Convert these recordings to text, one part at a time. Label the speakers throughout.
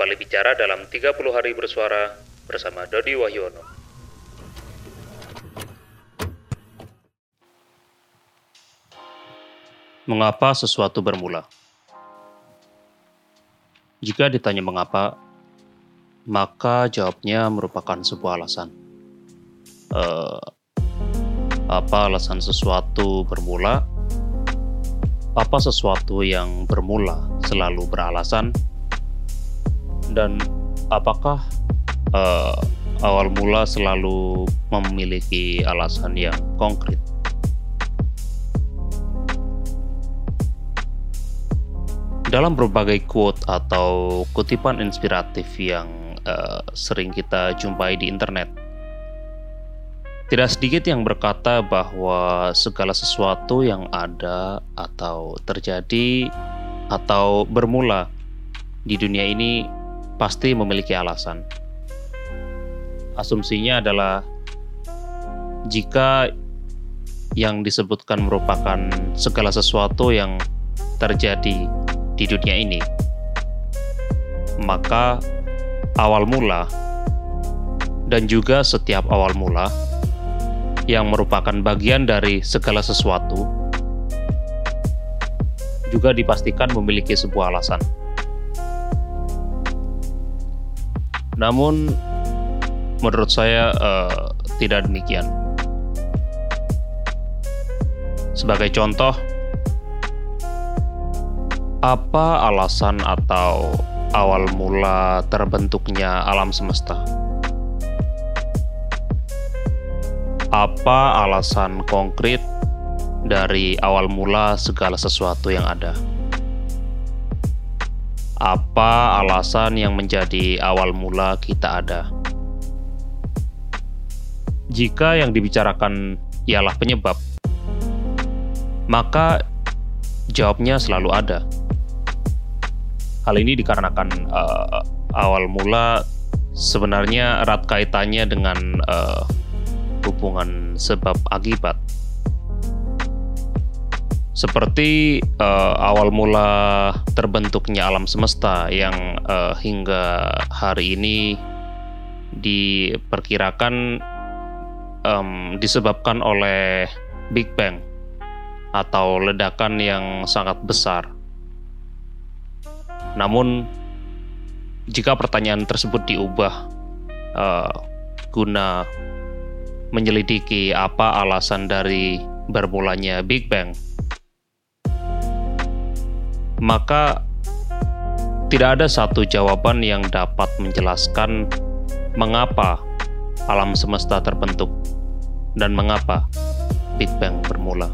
Speaker 1: kembali bicara dalam 30 hari bersuara bersama Dodi Wahyono. Mengapa sesuatu bermula? Jika ditanya mengapa, maka jawabnya merupakan sebuah alasan. Uh, apa alasan sesuatu bermula? Apa sesuatu yang bermula selalu beralasan? Dan apakah uh, awal mula selalu memiliki alasan yang konkret? Dalam berbagai quote atau kutipan inspiratif yang uh, sering kita jumpai di internet, tidak sedikit yang berkata bahwa segala sesuatu yang ada atau terjadi atau bermula di dunia ini pasti memiliki alasan. Asumsinya adalah jika yang disebutkan merupakan segala sesuatu yang terjadi di dunia ini, maka awal mula dan juga setiap awal mula yang merupakan bagian dari segala sesuatu juga dipastikan memiliki sebuah alasan. Namun, menurut saya uh, tidak demikian. Sebagai contoh, apa alasan atau awal mula terbentuknya alam semesta? Apa alasan konkret dari awal mula segala sesuatu yang ada? Apa alasan yang menjadi awal mula kita ada? Jika yang dibicarakan ialah penyebab, maka jawabnya selalu ada. Hal ini dikarenakan uh, awal mula sebenarnya erat kaitannya dengan uh, hubungan sebab akibat. Seperti uh, awal mula terbentuknya alam semesta yang uh, hingga hari ini diperkirakan um, disebabkan oleh Big Bang atau ledakan yang sangat besar. Namun, jika pertanyaan tersebut diubah uh, guna menyelidiki apa alasan dari bermulanya Big Bang, maka tidak ada satu jawaban yang dapat menjelaskan mengapa alam semesta terbentuk dan mengapa Big Bang bermula.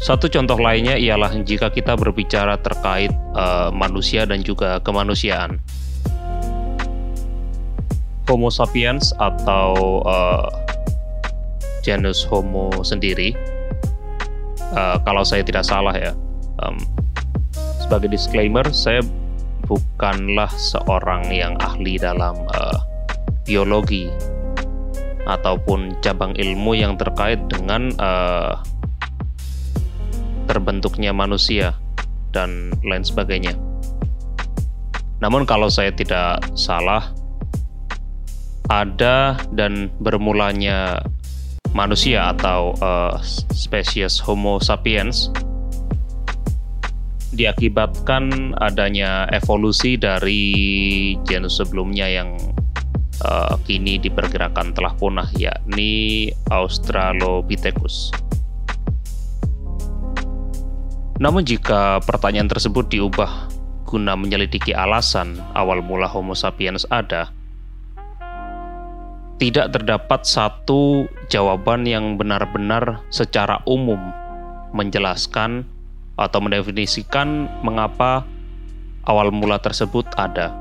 Speaker 1: Satu contoh lainnya ialah jika kita berbicara terkait uh, manusia dan juga kemanusiaan. Homo sapiens atau uh, genus Homo sendiri, uh, kalau saya tidak salah ya, um, sebagai disclaimer, saya bukanlah seorang yang ahli dalam uh, biologi ataupun cabang ilmu yang terkait dengan uh, terbentuknya manusia dan lain sebagainya. Namun kalau saya tidak salah, ada dan bermulanya manusia atau uh, spesies Homo sapiens diakibatkan adanya evolusi dari genus sebelumnya yang uh, kini diperkirakan telah punah yakni Australopithecus. Namun jika pertanyaan tersebut diubah guna menyelidiki alasan awal mula Homo sapiens ada, tidak terdapat satu jawaban yang benar-benar secara umum menjelaskan atau mendefinisikan mengapa awal mula tersebut ada.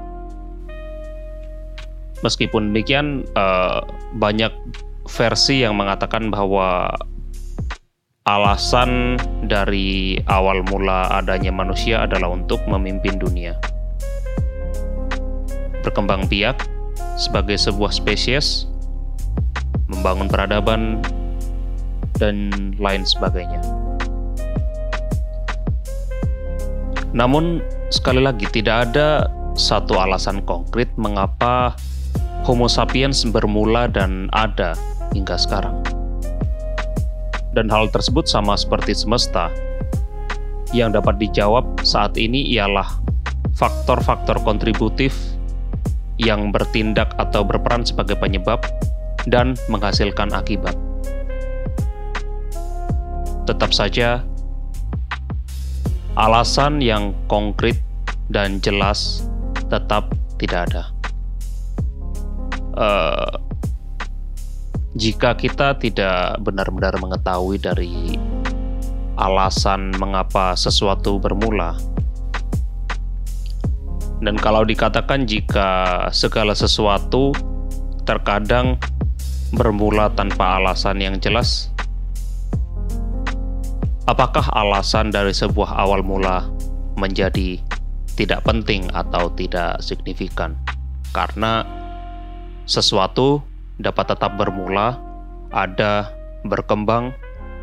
Speaker 1: Meskipun demikian, eh, banyak versi yang mengatakan bahwa alasan dari awal mula adanya manusia adalah untuk memimpin dunia. Berkembang biak sebagai sebuah spesies, membangun peradaban, dan lain sebagainya. Namun, sekali lagi, tidak ada satu alasan konkret mengapa Homo sapiens bermula dan ada hingga sekarang. Dan hal tersebut sama seperti semesta, yang dapat dijawab saat ini ialah faktor-faktor kontributif yang bertindak atau berperan sebagai penyebab dan menghasilkan akibat. Tetap saja, alasan yang konkret dan jelas tetap tidak ada. Uh, jika kita tidak benar-benar mengetahui dari alasan mengapa sesuatu bermula, dan kalau dikatakan jika segala sesuatu terkadang bermula tanpa alasan yang jelas, apakah alasan dari sebuah awal mula menjadi tidak penting atau tidak signifikan? Karena sesuatu dapat tetap bermula, ada, berkembang,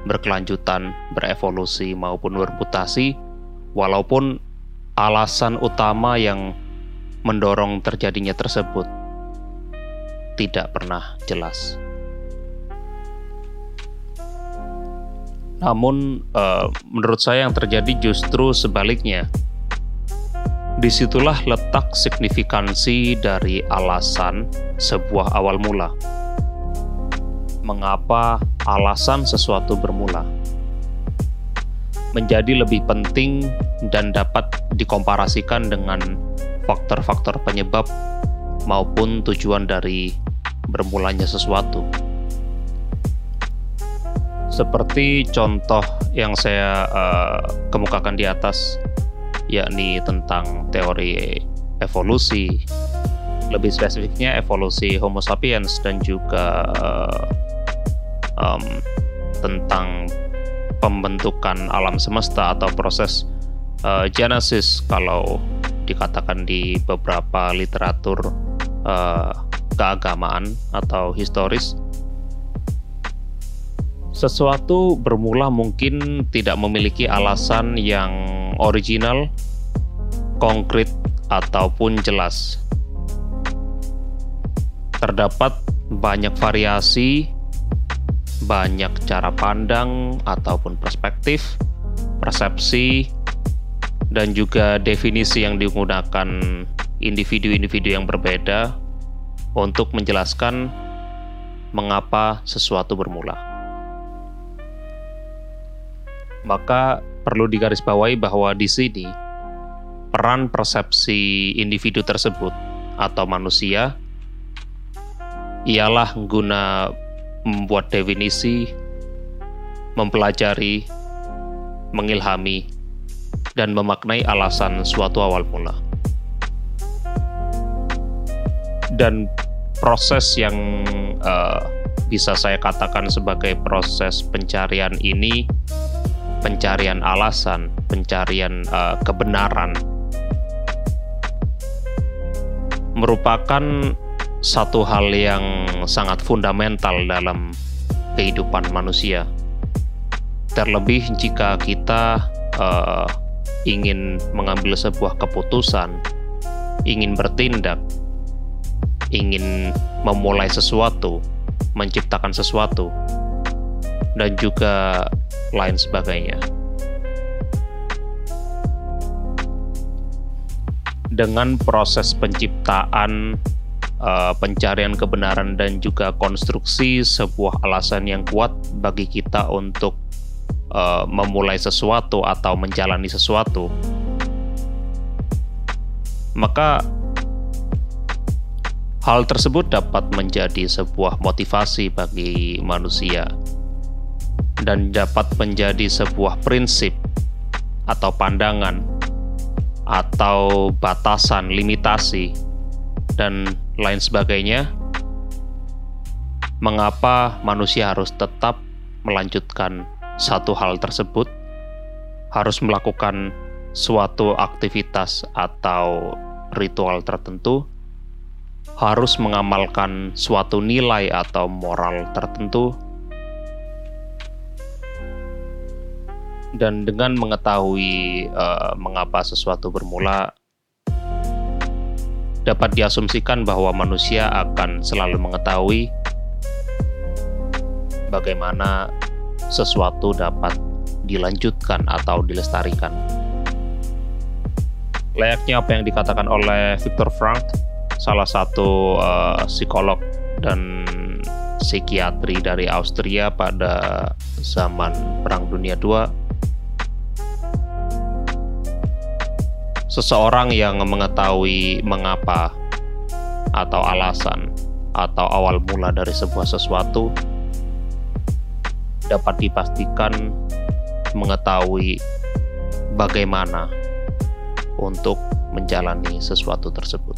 Speaker 1: berkelanjutan, berevolusi maupun bermutasi, walaupun alasan utama yang mendorong terjadinya tersebut tidak pernah jelas. Namun, uh, menurut saya yang terjadi justru sebaliknya. Di situlah letak signifikansi dari alasan sebuah awal mula. Mengapa alasan sesuatu bermula? Menjadi lebih penting dan dapat dikomparasikan dengan faktor-faktor penyebab maupun tujuan dari bermulanya sesuatu. Seperti contoh yang saya uh, kemukakan di atas, yakni tentang teori evolusi, lebih spesifiknya evolusi Homo sapiens dan juga uh, um, tentang pembentukan alam semesta atau proses uh, genesis kalau dikatakan di beberapa literatur uh, keagamaan atau historis sesuatu bermula mungkin tidak memiliki alasan yang original, konkret, ataupun jelas. Terdapat banyak variasi banyak cara pandang ataupun perspektif, persepsi, dan juga definisi yang digunakan individu-individu yang berbeda untuk menjelaskan mengapa sesuatu bermula. Maka perlu digarisbawahi bahwa di sini peran persepsi individu tersebut atau manusia ialah guna membuat definisi, mempelajari, mengilhami, dan memaknai alasan suatu awal mula. Dan proses yang uh, bisa saya katakan sebagai proses pencarian ini, pencarian alasan, pencarian uh, kebenaran, merupakan satu hal yang sangat fundamental dalam kehidupan manusia. Terlebih jika kita uh, ingin mengambil sebuah keputusan, ingin bertindak, ingin memulai sesuatu, menciptakan sesuatu, dan juga lain sebagainya. Dengan proses penciptaan uh, pencarian kebenaran dan juga konstruksi sebuah alasan yang kuat bagi kita untuk uh, memulai sesuatu atau menjalani sesuatu, maka hal tersebut dapat menjadi sebuah motivasi bagi manusia dan dapat menjadi sebuah prinsip atau pandangan atau batasan limitasi dan lain sebagainya, mengapa manusia harus tetap melanjutkan satu hal tersebut, harus melakukan suatu aktivitas atau ritual tertentu, harus mengamalkan suatu nilai atau moral tertentu, Dan dengan mengetahui uh, mengapa sesuatu bermula, dapat diasumsikan bahwa manusia akan selalu mengetahui bagaimana sesuatu dapat dilanjutkan atau dilestarikan. Layaknya apa yang dikatakan oleh Viktor Frank, salah satu uh, psikolog dan psikiatri dari Austria pada zaman Perang Dunia II. Seseorang yang mengetahui mengapa atau alasan atau awal mula dari sebuah sesuatu dapat dipastikan mengetahui bagaimana untuk menjalani sesuatu tersebut.